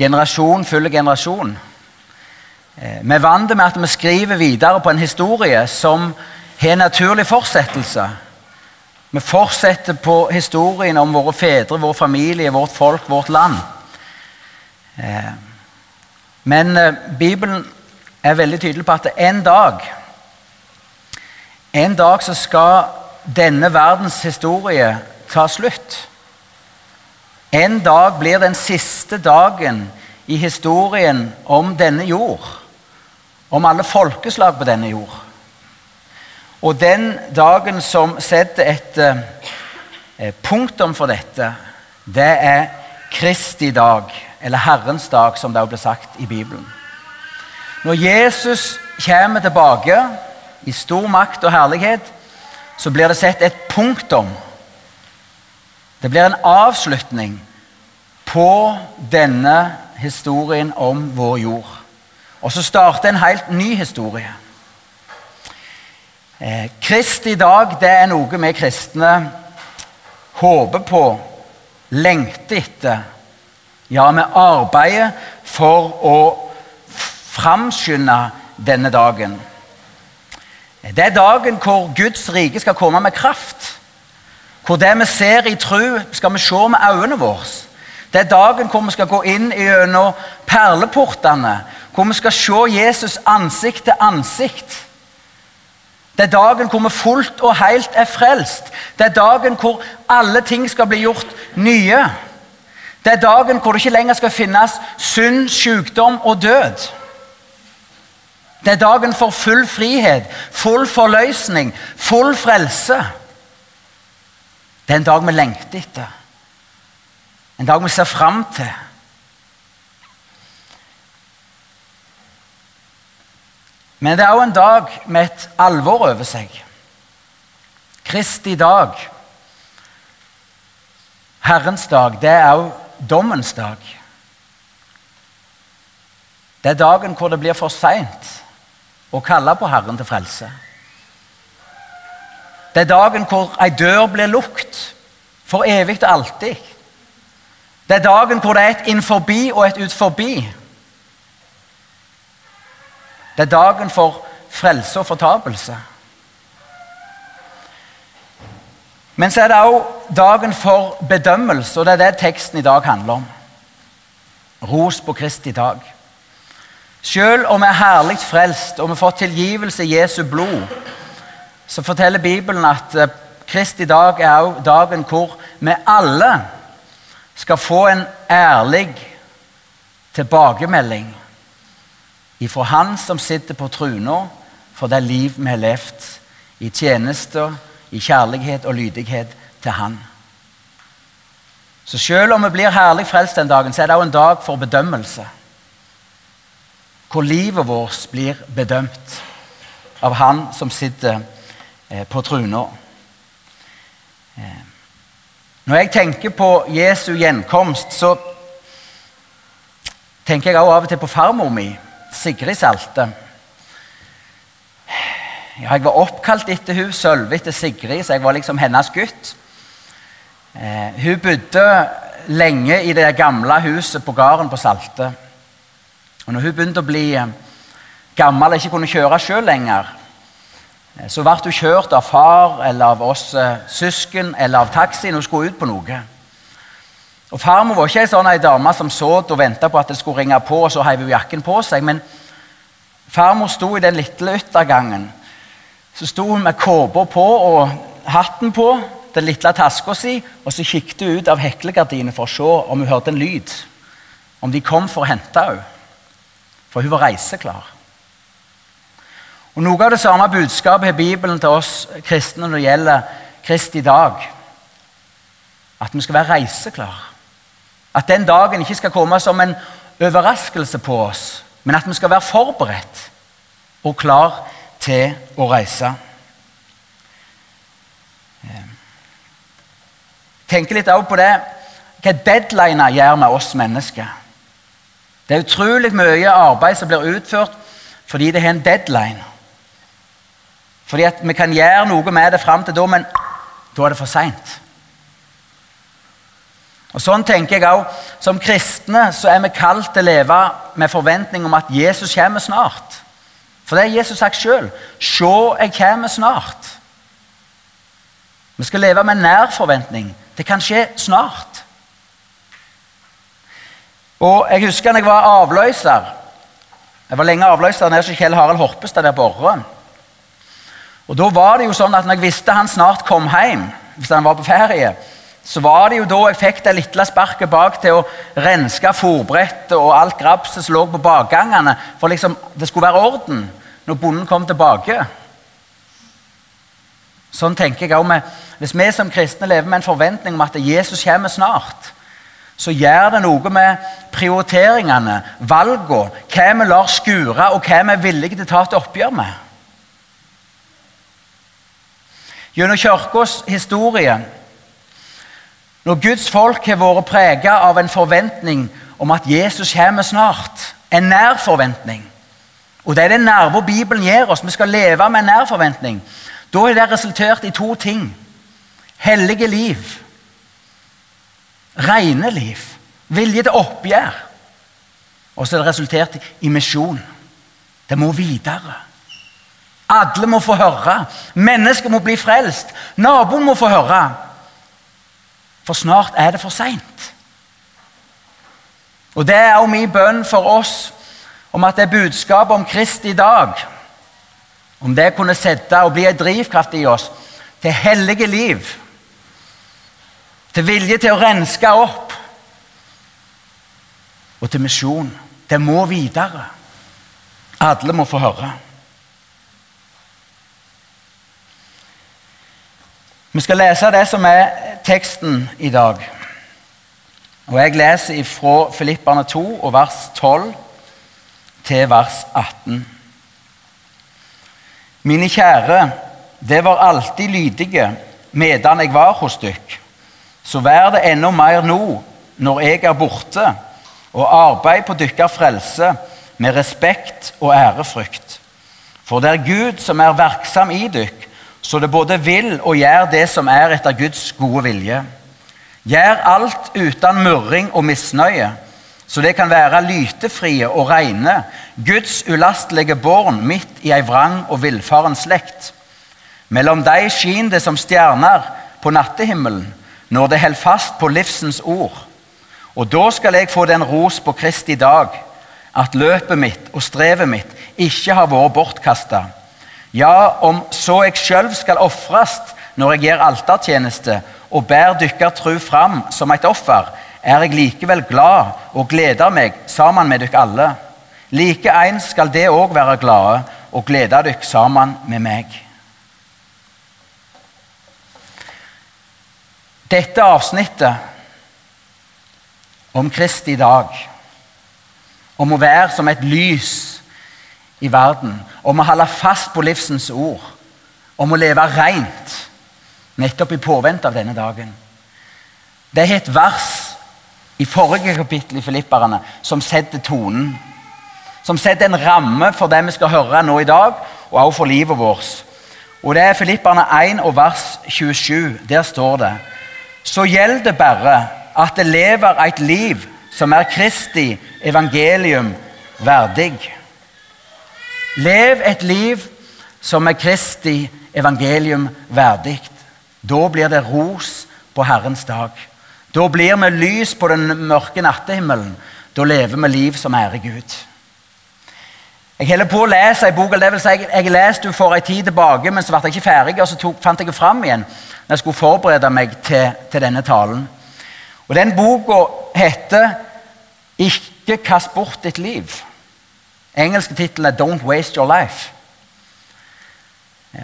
generasjon følger generasjon. Eh, Vi er vant med at vi skriver videre på en historie som har naturlig fortsettelse. Vi fortsetter på historien om våre fedre, vår familie, vårt folk, vårt land. Eh, Men eh, Bibelen er veldig tydelig på at en dag En dag så skal denne verdens historie ta slutt. En dag blir den siste dagen i historien om denne jord. Om alle folkeslag på denne jord. Og den dagen som setter et eh, punktum for dette, det er Kristi dag, eller Herrens dag, som det også ble sagt i Bibelen. Når Jesus kommer tilbake i stor makt og herlighet, så blir det sett et punktum. Det blir en avslutning på denne historien om vår jord. Og så starter en helt ny historie. Eh, Kristi dag det er noe vi kristne håper på, lengter etter. Ja, vi arbeider for å framskynde denne dagen. Det er dagen hvor Guds rike skal komme med kraft. Hvor det vi ser i tru, skal vi se med øynene våre. Det er dagen hvor vi skal gå inn gjennom perleportene. Hvor vi skal se Jesus ansikt til ansikt. Det er dagen hvor vi fullt og helt er frelst. Det er dagen hvor alle ting skal bli gjort nye. Det er dagen hvor det ikke lenger skal finnes synd, sykdom og død. Det er dagen for full frihet, full forløsning, full frelse. Det er en dag vi lengter etter. En dag vi ser fram til. Men det er også en dag med et alvor over seg. Kristi dag, Herrens dag, det er også dommens dag. Det er dagen hvor det blir for seint å kalle på Herren til frelse. Det er dagen hvor ei dør blir lukt for evig og alltid. Det er dagen hvor det er et innforbi og et utforbi. Det er dagen for frelse og fortapelse. Men så er det òg dagen for bedømmelse, og det er det teksten i dag handler om. Ros på Kristi dag. Selv om vi er herlig frelst og vi får tilgivelse i Jesu blod, så forteller Bibelen at Krist Kristi dag er også dagen hvor vi alle skal få en ærlig tilbakemelding ifra Han som sitter på trona for det liv vi har levd i tjenester, i kjærlighet og lydighet til Han. Så selv om vi blir herlig frelst den dagen, så er det også en dag for bedømmelse. Hvor livet vårt blir bedømt av Han som sitter eh, på truna. Eh, når jeg tenker på Jesu gjenkomst, så tenker jeg også av og til på farmor mi. Sigrid Salte. Ja, jeg var oppkalt etter hun, Sølve etter Sigrid, så jeg var liksom hennes gutt. Eh, hun bodde lenge i det gamle huset på gården på Salte. Og når hun begynte å bli eh, gammel og ikke kunne kjøre sjøl lenger, eh, så ble hun kjørt av far eller av oss eh, søsken eller av taxi når hun skulle ut på noe. Og Farmor var ikke ei sånn dame som så og venta på at det skulle ringe på, og så heiv hun jakken på seg. Men farmor sto i den lille yttergangen. Så sto hun med kåpa på og hatten på, den lille taska si, og så kikket hun ut av heklegardinen for å se om hun hørte en lyd. Om de kom for å hente henne. For hun var reiseklar. Og Noe av det samme budskapet har Bibelen til oss kristne når det gjelder Kristi dag. At vi skal være reiseklar. At den dagen ikke skal komme som en overraskelse på oss, men at vi skal være forberedt og klar til å reise. tenker litt også på det hva deadliner gjør med oss mennesker. Det er utrolig mye arbeid som blir utført fordi det har en deadline. Fordi at vi kan gjøre noe med det fram til da, men da er det for seint. Og Sånn tenker jeg også. Som kristne så er vi kalt til å leve med forventning om at Jesus kommer snart. For det har Jesus sagt sjøl. Se, jeg kommer snart. Vi skal leve med nær forventning. Det kan skje snart. Og Jeg husker da jeg var avløser. Jeg var lenge avløser nede hos Kjell Harald Horpestad der på Orre. Og da var det jo sånn at Når jeg visste han snart kom hjem, hvis han var på ferie, så var det jo da jeg fikk det lille sparket bak til å renske fòrbrettet og alt grapset som lå på bakgangene, for liksom det skulle være orden når bonden kom tilbake. Sånn tenker jeg også Hvis vi som kristne lever med en forventning om at Jesus kommer snart, så gjør det noe med prioriteringene, valgene, hva vi lar skure, og hva vi er villige til å ta et oppgjør med. Gjennom Kirkens historie når Guds folk har vært preget av en forventning om at Jesus kommer snart, en nær forventning Og det er den nerven Bibelen gir oss. Vi skal leve med en nær forventning. Da har det resultert i to ting. Hellige liv. Rene liv. Vilje til oppgjør. Og så er det resultert i misjon. Det må videre. Alle må få høre. Mennesker må bli frelst. Naboen må få høre. For snart er det for seint. Og det er også min bønn for oss om at det budskapet om Kristi dag om det kunne sette og bli en drivkraft i oss til hellige liv, til vilje til å renske opp og til misjon. Det må videre. Alle må få høre. Vi skal lese det som er teksten i dag. Og Jeg leser fra Filipperne 2, og vers 12 til vers 18. Mine kjære, det var alltid lydige medan jeg var hos dykk. Så vær det enda mer nå, når jeg er borte, og arbeid på dykkers frelse med respekt og ærefrykt. For det er Gud som er verksam i dykk, så det både vil og gjør det som er etter Guds gode vilje. Gjør alt uten murring og misnøye så det kan være lytefrie og reine, Guds ulastelige born midt i ei vrang og villfaren slekt. Mellom dei skin det som stjerner på nattehimmelen, når det holder fast på livsens ord. Og da skal jeg få den ros på Kristi dag, at løpet mitt og strevet mitt ikke har vært bortkasta. Ja, om så jeg sjøl skal ofrast når jeg gjør altertjeneste og bærer dykker tru fram som et offer, er jeg likevel glad og gleder meg sammen med dykk alle. Likeens skal det òg være glade og glede dykk sammen med meg. Dette avsnittet om Kristi dag, om å være som et lys i verden, om å holde fast på livsens ord, om å leve rent, nettopp i påvente av denne dagen. Det er et vers i forrige kapittel i Filipperne som setter tonen. Som setter en ramme for det vi skal høre nå i dag, og også for livet vårt. Og Det er Filipperne 1 og vers 27. Der står det Så gjelder det bare at det lever et liv som er Kristi evangelium verdig. Lev et liv som er Kristi evangelium verdig. Da blir det ros på Herrens dag. Da blir vi lys på den mørke nattehimmelen. Da lever vi liv som ærer Gud. Jeg holder på å lese en bok, det vil si, jeg leste for en tid tilbake, men så ble jeg ikke ferdig, og så tok, fant jeg den fram igjen når jeg skulle forberede meg til, til denne talen. Og Den boka heter 'Ikke kast bort ditt liv'. Engelske tittelen er 'Don't Waste Your Life'.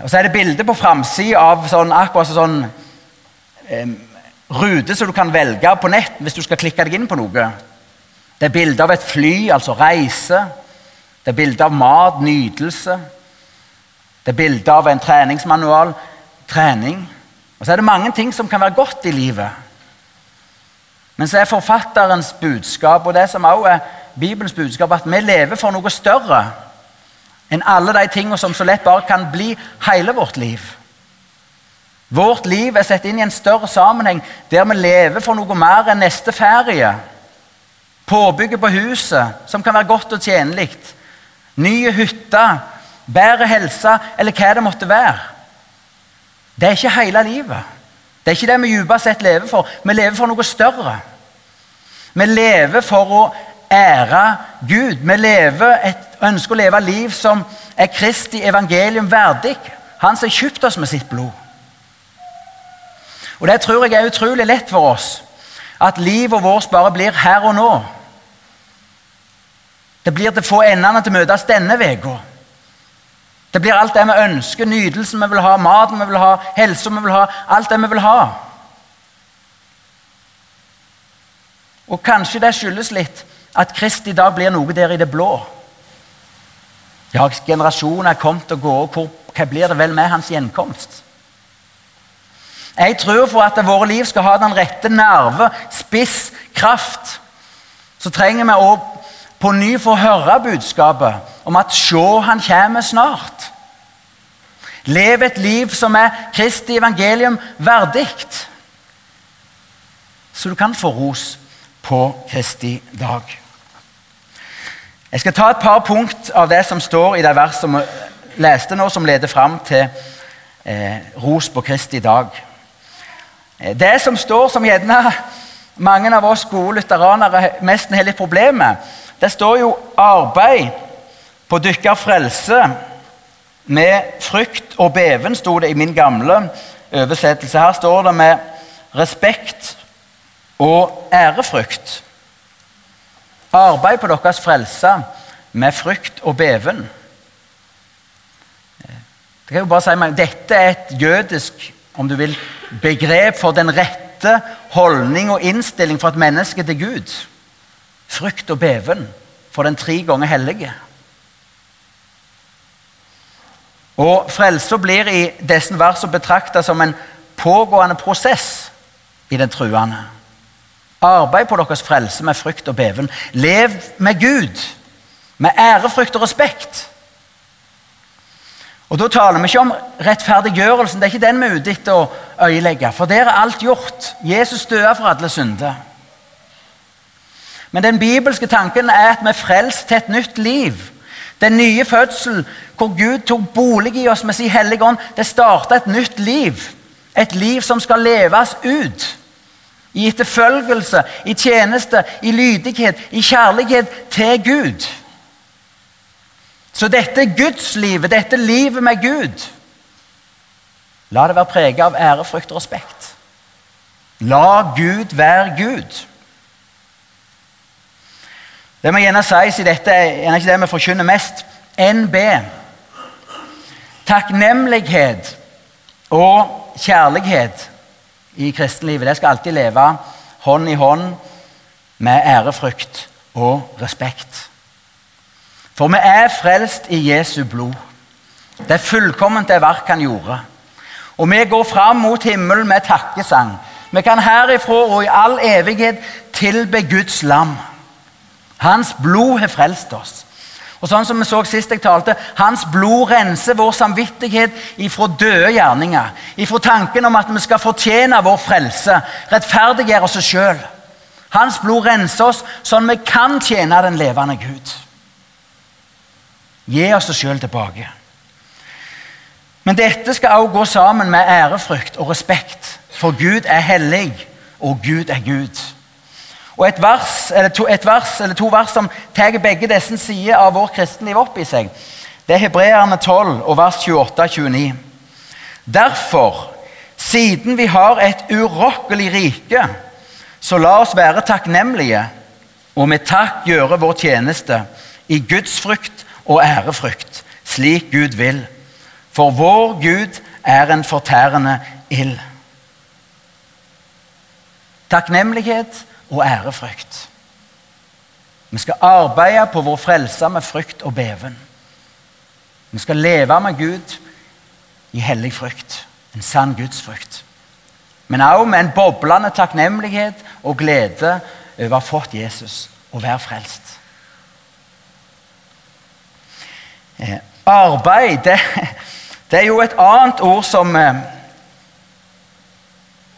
Og Så er det bilde på framsida av sånn, akkurat sånn um, rute som du kan velge på nett hvis du skal klikke deg inn på noe. Det er bilde av et fly, altså reise. Det er bilde av mat, nytelse. Det er bilde av en treningsmanual, trening. Og så er det mange ting som kan være godt i livet. Men så er forfatterens budskap, og det som også er Bibelens budskap, at vi lever for noe større enn alle de tingene som så lett bare kan bli hele vårt liv. Vårt liv er satt inn i en større sammenheng der vi lever for noe mer enn neste ferie. Påbygget på huset, som kan være godt og tjenlig. Nye hytter, bedre helse, eller hva det måtte være. Det er ikke hele livet. Det er ikke det vi dypest sett lever for. Vi lever for noe større. Vi lever for å ære Gud. Vi et, ønsker å leve liv som er Kristi evangelium verdig. Han som har kjøpt oss med sitt blod. Og Det tror jeg er utrolig lett for oss. At livet vårt bare blir her og nå. Det blir til få endene til å møtes denne uka. Det blir alt det vi ønsker, nytelsen vi vil ha, maten vi vil ha, helsa vi vil ha. Alt det vi vil ha. Og kanskje det skyldes litt at Krist i dag blir noe der i det blå. Ja, generasjoner er kommet og gått, hva blir det vel med hans gjenkomst? Jeg tror for at våre liv skal ha den rette nerve, spiss, kraft, så trenger vi å på ny få høre budskapet om at se, han kommer snart. Lev et liv som er Kristi evangelium verdig. Så du kan få ros på Kristi dag. Jeg skal ta et par punkt av det som står i det verset som vi leste nå, som leder fram til eh, ros på Kristi dag. Eh, det som står, som gjerne mange av oss gode lutheranere mest har litt problemer med, det står jo 'arbeid på dykker frelse' med frykt og beven, sto det i min gamle oversettelse. Her står det med respekt og ærefrykt. Arbeid på deres frelse med frykt og beven. Det kan jo bare si Dette er et jødisk om du vil, begrep for den rette holdning og innstilling for et menneske til Gud. Frykt og beven for den tre ganger hellige. Og Frelsa blir i disse versene betrakta som en pågående prosess i den truende. Arbeid på deres frelse med frykt og beven. Lev med Gud, med ærefrykt og respekt. Og Da taler vi ikke om rettferdiggjørelsen. Det er ikke den vi er ute etter å øyelegge. For der er alt gjort. Jesus døde for alle synder. Men den bibelske tanken er at vi er frelst til et nytt liv. Den nye fødsel, hvor Gud tok bolig i oss med sin hellige ånd, det starta et nytt liv. Et liv som skal leves ut. I etterfølgelse, i tjeneste, i lydighet, i kjærlighet til Gud. Så dette er gudslivet, dette livet med Gud La det være preget av ærefrykt og respekt. La Gud være Gud. Det må gjerne sies i dette er ikke det vi forkynner mest. NB. Takknemlighet og kjærlighet i kristenlivet det skal alltid leve hånd i hånd med ærefrykt og respekt. For vi er frelst i Jesu blod. Det er fullkomment det verk han gjorde. Og vi går fram mot himmelen med takkesang. Vi kan herifra og i all evighet tilbe Guds lam. Hans blod har frelst oss. Og sånn som vi så sist jeg talte, Hans blod renser vår samvittighet ifra døde gjerninger. Ifra tanken om at vi skal fortjene vår frelse, rettferdiggjøre oss sjøl. Hans blod renser oss sånn vi kan tjene den levende Gud. Gi oss oss sjøl tilbake. Men dette skal også gå sammen med ærefrykt og respekt, for Gud er hellig, og Gud er Gud. Og et vers, to, et vers, eller to vers som tar begge disse sider av vår kristenliv opp i seg, det er Hebreerne 12 og vers 28-29. Derfor, siden vi har et urokkelig rike, så la oss være takknemlige og med takk gjøre vår tjeneste i Guds frykt og ærefrykt, slik Gud vil. For vår Gud er en fortærende ild. Takknemlighet og ærefrykt. Vi skal arbeide på vår frelse med frykt og beven. Vi skal leve med Gud i hellig frykt, en sann gudsfrykt. Men også med en boblende takknemlighet og glede over å ha fått Jesus og være frelst. Eh, arbeid det, det, er jo et annet ord som, eh,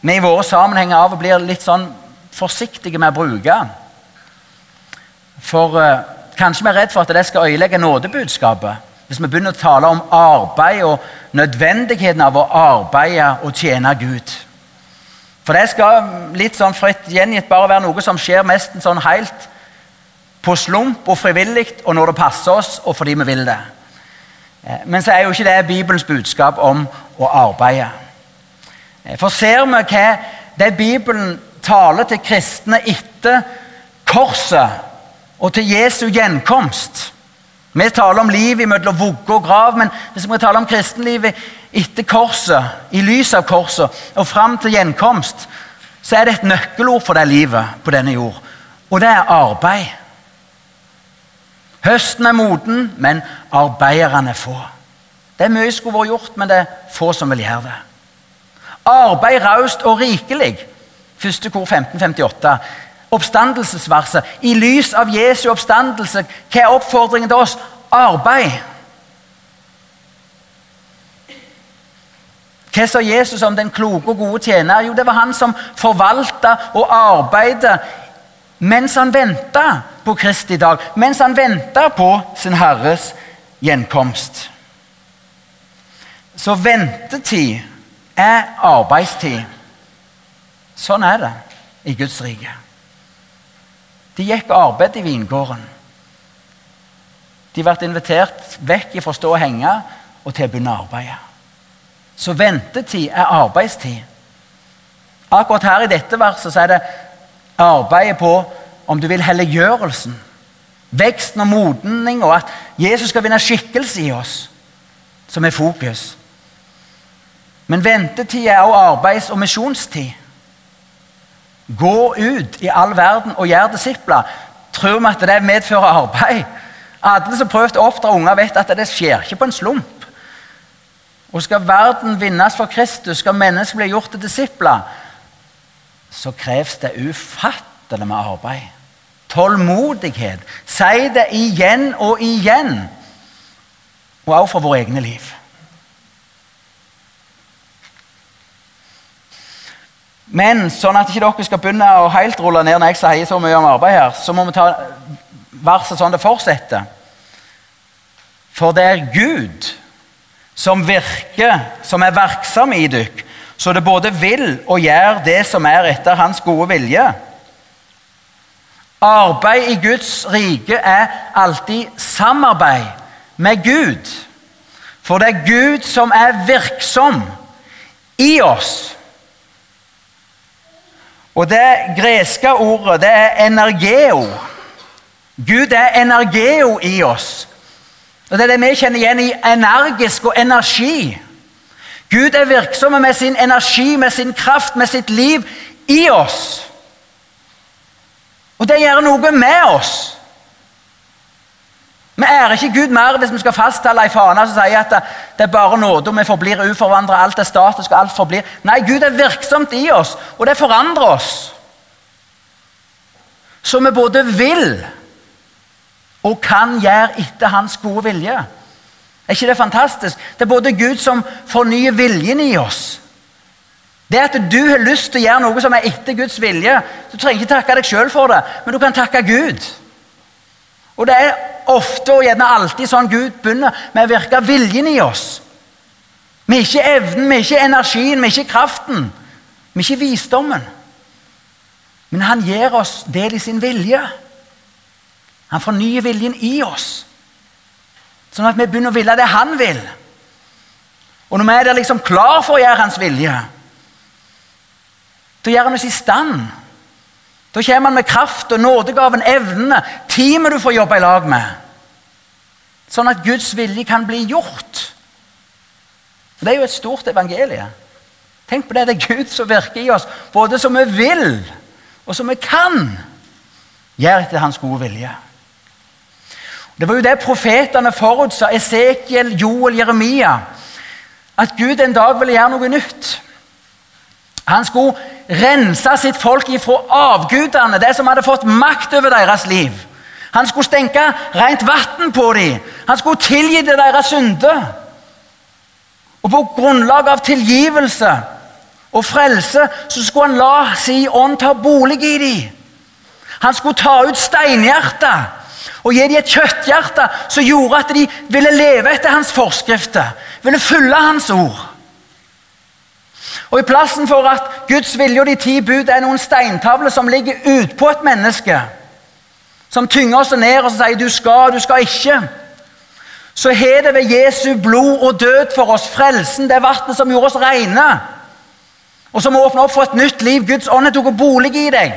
vi i våre sammenhenger av og blir litt sånn forsiktige med å bruke. For eh, kanskje vi er redd for at det skal øyelegge nådebudskapet. Hvis vi begynner å tale om arbeid og nødvendigheten av å arbeide og tjene Gud. For det skal litt sånn fritt gjengitt bare være noe som skjer mest sånn helt på slump og frivillig, og når det passer oss, og fordi vi vil det. Eh, men så er jo ikke det Bibelens budskap om å arbeide. Eh, for ser vi hva det Bibelen taler til kristne etter korset og til Jesu gjenkomst Vi taler om liv mellom vugge og grav, men hvis vi taler om kristenlivet etter korset, i lys av korset og fram til gjenkomst, så er det et nøkkelord for det livet på denne jord. Og det er arbeid. Høsten er moden, men arbeiderne er få. Det er mye som skulle vært gjort, men det er få som vil gjøre det. Arbeid raust og rikelig. Første kor 1558. Oppstandelsesverset. I lys av Jesu oppstandelse, hva er oppfordringen til oss? Arbeid. Hva sa Jesus om den kloke og gode tjener? Jo, det var han som forvalta og arbeidet mens han venta på Kristi dag, mens han venta på sin Herres gjenkomst. Så ventetid er arbeidstid. Sånn er det i Guds rike. De gikk og arbeidet i vingården. De ble invitert vekk fra stå og henge og til å begynne å arbeide. Så ventetid er arbeidstid. Akkurat her i dette verset så er det arbeidet på om du vil helliggjørelsen. Veksten og modning, og at Jesus skal vinne skikkelse i oss, som er fokus. Men ventetid er også arbeids- og misjonstid. Gå ut i all verden og gjør disipler. Tror vi at det medfører arbeid? Alle som prøvde å oppdra unger, vet at det skjer ikke på en slump. Og Skal verden vinnes for Kristus, skal mennesker bli gjort til disipler, så kreves det ufattelig med arbeid. Tålmodighet. Si det igjen og igjen. Og også for våre egne liv. Men sånn at ikke dere skal begynne å helt rulle ned når jeg sier så mye om arbeid her, så må vi ta verset sånn det fortsetter. For det er Gud som virker, som er virksom i dere, så det både vil og gjør det som er etter Hans gode vilje. Arbeid i Guds rike er alltid samarbeid med Gud. For det er Gud som er virksom i oss og det greske ordet, det er energeo. Gud er energeo i oss. Og Det er det vi kjenner igjen i energisk og energi. Gud er virksom med sin energi, med sin kraft, med sitt liv i oss. Og det gjør noe med oss. Vi ærer ikke Gud mer hvis vi skal fastholde ei fane som sier at det er bare nåde, og vi forblir uforvandra, alt er statisk, og alt forblir Nei, Gud er virksomt i oss, og det forandrer oss. Så vi både vil og kan gjøre etter Hans gode vilje. Er ikke det fantastisk? Det er både Gud som fornyer viljen i oss. Det at du har lyst til å gjøre noe som er etter Guds vilje Du trenger ikke takke deg sjøl for det, men du kan takke Gud. Og det er ofte og gjerne alltid sånn Gud begynner med å virke viljen i oss. Vi er ikke evnen, vi er ikke energien, vi er ikke kraften. Vi er ikke visdommen. Men han gir oss del i sin vilje. Han fornyer viljen i oss. Sånn at vi begynner å ville det han vil. Og når vi er der liksom klar for å gjøre hans vilje, da gjør han oss i stand da kommer han med kraft og nådegaven, evnene, teamet du får jobbe i lag med. Sånn at Guds vilje kan bli gjort. Det er jo et stort evangelie. Tenk på det. Det er Gud som virker i oss, både som vi vil, og som vi kan gjøre etter Hans gode vilje. Det var jo det profetene forutsa, Esekiel, Joel, Jeremia. At Gud en dag ville gjøre noe nytt. Han skulle rense sitt folk ifra avgudene, det som hadde fått makt over deres liv. Han skulle stenke rent vann på dem. Han skulle tilgi det deres synder. Og på grunnlag av tilgivelse og frelse, så skulle han la si ånd ta bolig i dem. Han skulle ta ut steinhjertet og gi dem et kjøtthjerte som gjorde at de ville leve etter hans forskrifter, ville følge hans ord. Og I plassen for at Guds vilje og de ti bud er noen steintavler som ligger utpå et menneske, som tynger oss ned og sier 'du skal, du skal ikke', så har det ved Jesu blod og død for oss frelsen, det vannet som gjorde oss rene, og som åpner opp for et nytt liv. Guds ånd tok bolig i deg.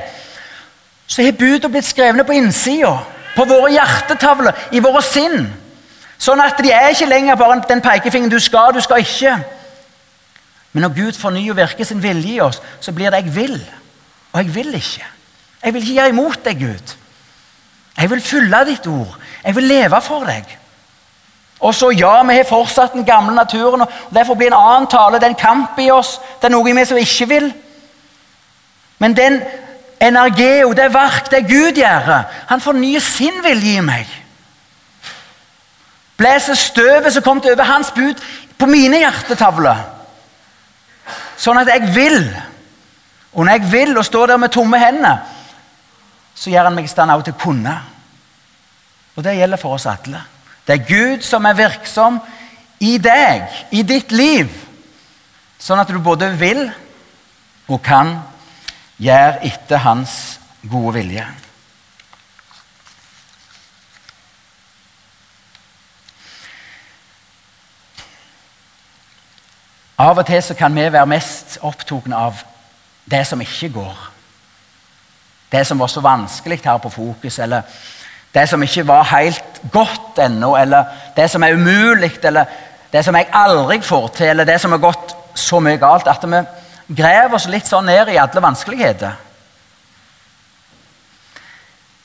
Så har budene blitt skrevne på innsida, på våre hjertetavler, i våre sinn. Sånn at de er ikke lenger bare den pekefingeren 'du skal, du skal ikke'. Men når Gud fornyer og virker sin vilje i oss, så blir det 'jeg vil', og 'jeg vil ikke'. Jeg vil ikke gjøre imot deg, Gud. Jeg vil følge ditt ord. Jeg vil leve for deg. Og så, ja, vi har fortsatt den gamle naturen, og derfor blir en annen tale det er en kamp i oss. Det er noe i meg som ikke vil. Men den energeo, det verk, det Gud gjør, han fornyer sin vilje i meg. Blåser støvet som kom til over hans bud, på mine hjertetavler. Sånn at jeg vil. Og når jeg vil og står der med tomme hender, så gjør han meg i stand til å kunne. Og det gjelder for oss alle. Det er Gud som er virksom i deg, i ditt liv, sånn at du både vil og kan gjøre etter hans gode vilje. Av og til så kan vi være mest opptatt av det som ikke går. Det som var så vanskelig her på Fokus, eller det som ikke var helt godt ennå, eller det som er umulig, eller det som jeg aldri får til, eller det som har gått så mye galt at vi graver oss litt sånn ned i alle vanskeligheter.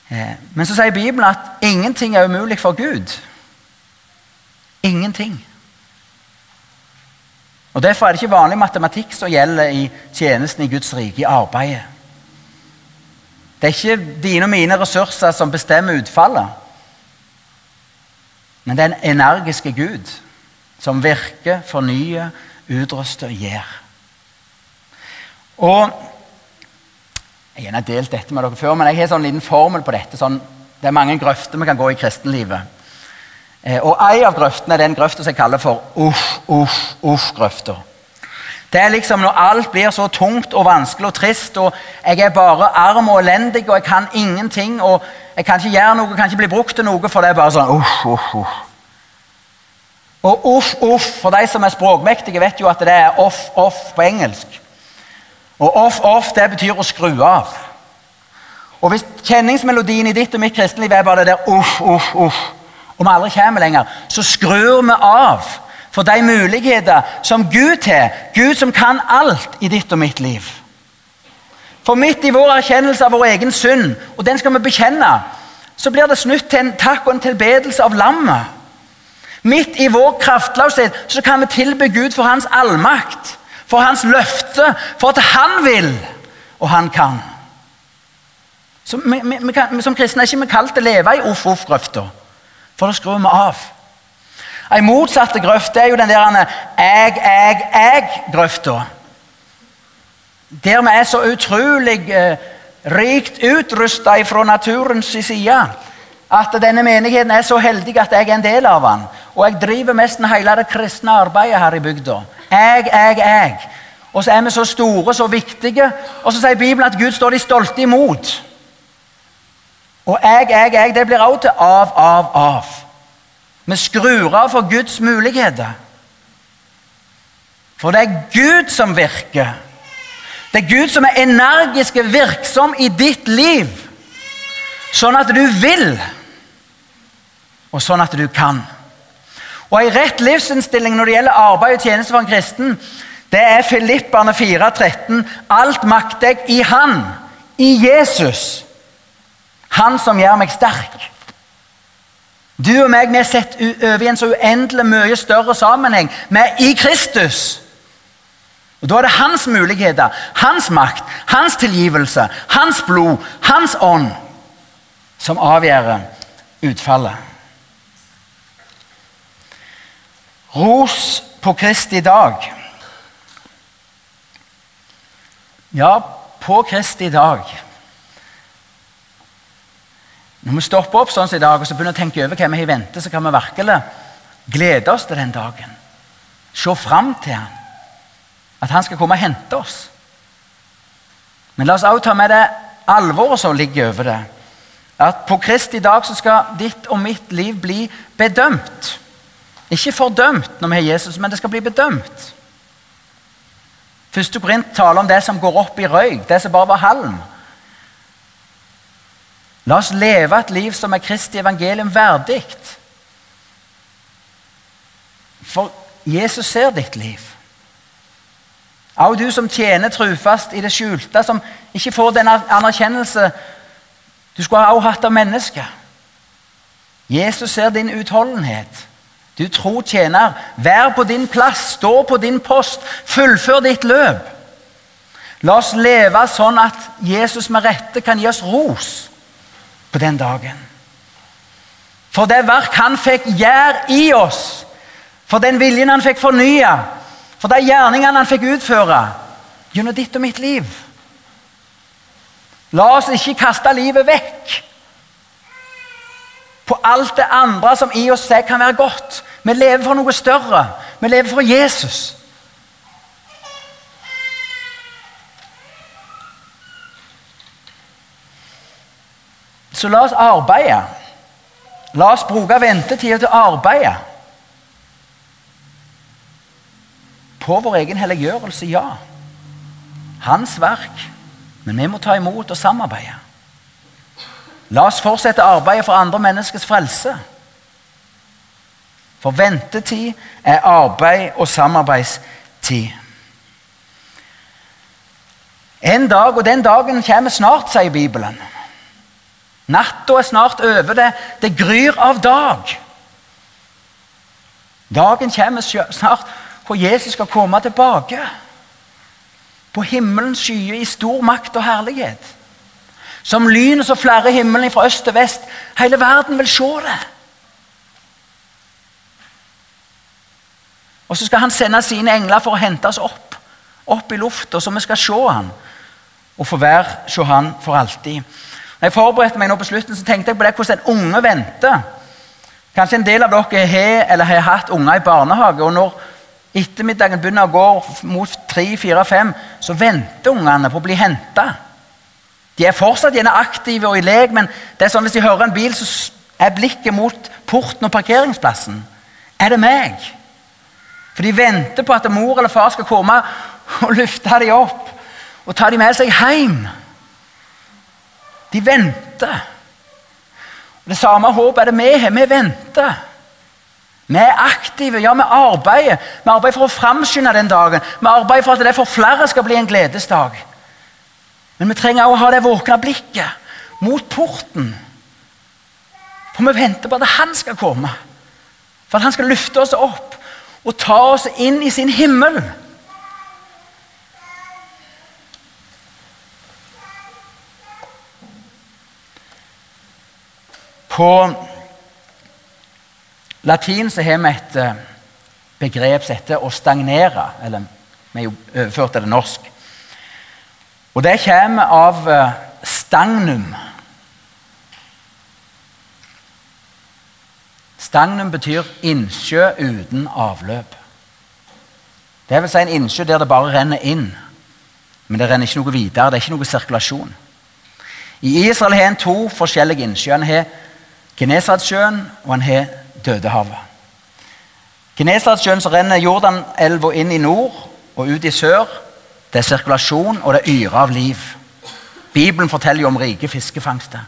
Eh, men så sier Bibelen at ingenting er umulig for Gud. Ingenting. Og Derfor er det ikke vanlig matematikk som gjelder i tjenesten i Guds rike, i arbeidet. Det er ikke dine og mine ressurser som bestemmer utfallet. Men det er en energiske Gud som virker, fornyer, utruster og gir. Og Jeg har delt dette med dere før, men jeg har en sånn liten formel på dette. Sånn, det er mange grøfter vi kan gå i kristenlivet. Eh, og ei av grøftene er den grøfta som jeg kaller for uff, uff, uff-grøfta. Det er liksom når alt blir så tungt og vanskelig og trist, og jeg er bare arm og elendig, og jeg kan ingenting, og jeg kan ikke gjøre noe, kan ikke bli brukt til noe, for det er bare sånn uff, uff, uff. Og uff, uff, for de som er språkmektige, vet jo at det er off, off på engelsk. Og off, off, det betyr å skru av. Og hvis kjenningsmelodien i ditt og mitt kristenliv er bare det der uff, uff, uff, om vi aldri kommer lenger, så skrur vi av for de muligheter som Gud har. Gud som kan alt i ditt og mitt liv. For midt i vår erkjennelse av vår egen synd, og den skal vi bekjenne, så blir det snutt til en takk og en tilbedelse av lammet. Midt i vår kraftløshet så kan vi tilby Gud for hans allmakt, for hans løfte, for at han vil, og han kan. Vi, vi, vi kan, som kristne er ikke vi kalt til å leve i uff-uff-grøfta. For da skrur vi av. Ei motsatte grøft er jo den der jeg, jeg, jeg-grøfta. Der vi er så utrolig eh, rikt utrusta fra naturens side at denne menigheten er så heldig at jeg er en del av den. Og jeg driver nesten hele det kristne arbeidet her i bygda. Jeg, jeg, jeg. Og så er vi så store, så viktige. Og så sier Bibelen at Gud står de stolte imot. Og jeg, jeg, jeg, det blir også til av, av, av. Vi skrur av for Guds muligheter. For det er Gud som virker. Det er Gud som er energisk virksom i ditt liv. Sånn at du vil, og sånn at du kan. Og En rett livsinnstilling når det gjelder arbeid og tjeneste for en kristen, det er Filipperne 4,13. Alt makter jeg i Han, i Jesus han som gjør meg sterk. Du og meg vi er sett over i en så uendelig mye større sammenheng. Vi er i Kristus. Og Da er det hans muligheter, hans makt, hans tilgivelse, hans blod, hans ånd som avgjør utfallet. Ros på Kristi dag. Ja, på Kristi dag Når vi stopper opp sånn som i dag og så begynner å tenke over hva vi har i vente, så kan vi virkelig glede oss til den dagen. Se fram til han. At han skal komme og hente oss. Men la oss også ta med det alvoret som ligger over det. At på Kristi dag så skal ditt og mitt liv bli bedømt. Ikke fordømt når vi har Jesus, men det skal bli bedømt. Første Korint taler om det som går opp i røyk, det som bare var halm. La oss leve et liv som er Kristi evangelium verdig. For Jesus ser ditt liv. Også du som tjener trufast i det skjulte, som ikke får den anerkjennelse du skulle ha hatt av mennesket. Jesus ser din utholdenhet. Du tro tjener, vær på din plass, stå på din post, fullfør ditt løp. La oss leve sånn at Jesus med rette kan gi oss ros på den dagen. For det verk han fikk gjøre i oss, for den viljen han fikk fornye, for de gjerningene han fikk utføre gjennom ditt og mitt liv. La oss ikke kaste livet vekk på alt det andre som i oss kan være godt. Vi lever for noe større. Vi lever for Jesus. Så la oss arbeide. La oss bruke ventetida til å arbeide. På vår egen helliggjørelse, ja. Hans verk. Men vi må ta imot og samarbeide. La oss fortsette arbeidet for andre menneskers frelse. For ventetid er arbeid og samarbeidstid. En dag, og den dagen kommer snart, sier Bibelen. Natta er snart over. Det, det gryr av dag. Dagen kommer snart hvor Jesus skal komme tilbake. På himmelens skyer i stor makt og herlighet. Som lyn så flere himmelen fra øst til vest. Hele verden vil se det. Og så skal han sende sine engler for å hente oss opp opp i lufta, så vi skal se han og få være se han for alltid. Når jeg forberedte meg nå på slutten, så tenkte jeg på det hvordan en unge venter. Kanskje en del av dere har eller har hatt unger i barnehage. og når ettermiddagen begynner å gå mot tre, fire, fem, så venter ungene på å bli henta. De er fortsatt gjerne aktive og i lek, men det er sånn hvis de hører en bil, så er blikket mot porten og parkeringsplassen. Er det meg? For de venter på at mor eller far skal komme og løfte dem opp og ta dem med seg hjem. De venter. Det samme håpet er det vi har. Vi venter. Vi er aktive, ja, vi arbeider. Vi arbeider for å framskynde den dagen. Vi arbeider for at det for flere skal bli en gledesdag. Men vi trenger også å ha det våkne blikket mot porten. For vi venter på at han skal komme. For at han skal løfte oss opp og ta oss inn i sin himmel. På latin så har vi et eh, begrep som heter 'å stagnere'. Eller vi har jo det til norsk. Og det kommer av eh, stagnum. Stagnum betyr innsjø uten avløp. Det vil si en innsjø der det bare renner inn, men det renner ikke noe videre. Det er ikke noe sirkulasjon. I Israel har en to forskjellige innsjøer. Genesaretsjøen og han har Dødehavet. Genesaretsjøen så renner Jordanelva inn i nord og ut i sør. Det er sirkulasjon, og det yrer av liv. Bibelen forteller jo om rike fiskefangster.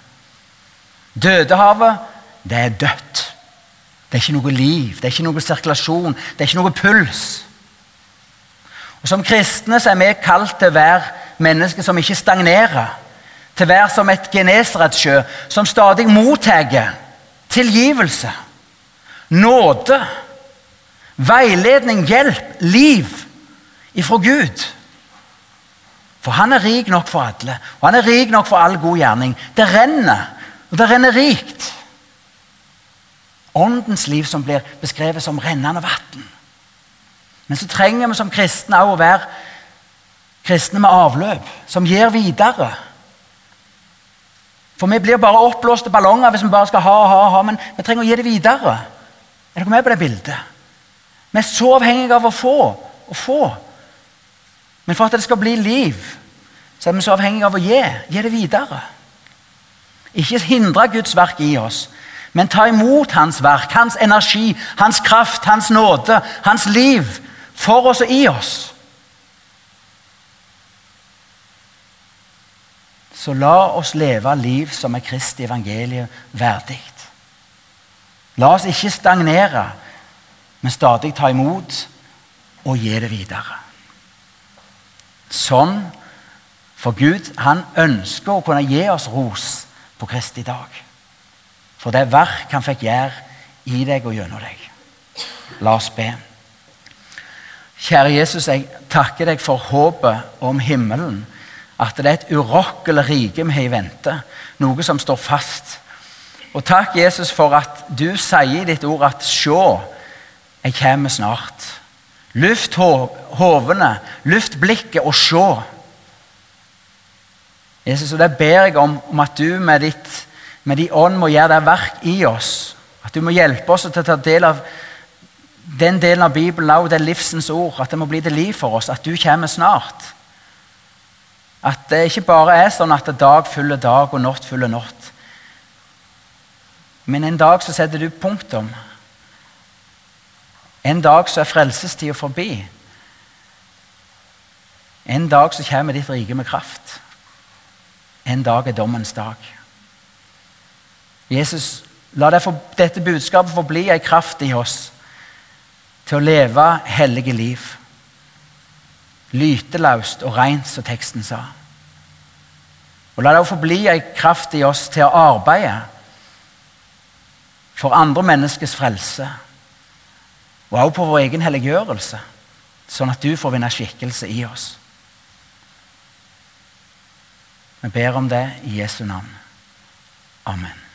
Dødehavet, det er dødt. Det er ikke noe liv, det er ikke noe sirkulasjon, det er ikke noe puls. Og Som kristne så er vi kalt til å være mennesker som ikke stagnerer. Til å være som et genesaretsjø som stadig mottar tilgivelse, nåde, veiledning, hjelp, liv ifra Gud. For han er rik nok for alle, og han er rik nok for all god gjerning. Det renner, og det renner rikt. Åndens liv som blir beskrevet som rennende vann. Men så trenger vi som kristne også å være kristne med avløp, som gir videre. For vi blir bare oppblåste ballonger hvis vi bare skal ha og ha, ha, men vi trenger å gi det videre. Er dere med på det bildet? Vi er så avhengige av å få og få. Men for at det skal bli liv, så er vi så avhengige av å gi. Gi det videre. Ikke hindre Guds verk i oss, men ta imot Hans verk, Hans energi, Hans kraft, Hans nåde, Hans liv for oss og i oss. Så la oss leve liv som er Kristi evangeliet verdig. La oss ikke stagnere, men stadig ta imot og gi det videre. Sånn For Gud han ønsker å kunne gi oss ros på Kristi dag. For det verk han fikk gjøre i deg og gjennom deg. La oss be. Kjære Jesus, jeg takker deg for håpet om himmelen. At det er et urokkelig rike vi har i vente. Noe som står fast. Og takk, Jesus, for at du sier i ditt ord at 'se, jeg kommer snart'. Luft hovene, luft blikket og se. Jesus, og Det ber jeg om, om at du med, ditt, med din ånd må gjøre det verk i oss. At du må hjelpe oss til å ta del av den delen av Bibelen og det livsens ord. At det må bli til liv for oss. At du kommer snart. At det ikke bare er sånn at dag følger dag og natt følger natt. Men en dag så setter du punktum. En dag så er frelsestida forbi. En dag så kommer ditt rike med kraft. En dag er dommens dag. Jesus, la dette budskapet forbli ei kraft i oss til å leve hellige liv. Lyteløst og rent, som teksten sa. Og la det forbli ei kraft i oss til å arbeide for andre menneskers frelse og også på vår egen helliggjørelse, sånn at du får vinne skikkelse i oss. Vi ber om det i Jesu navn. Amen.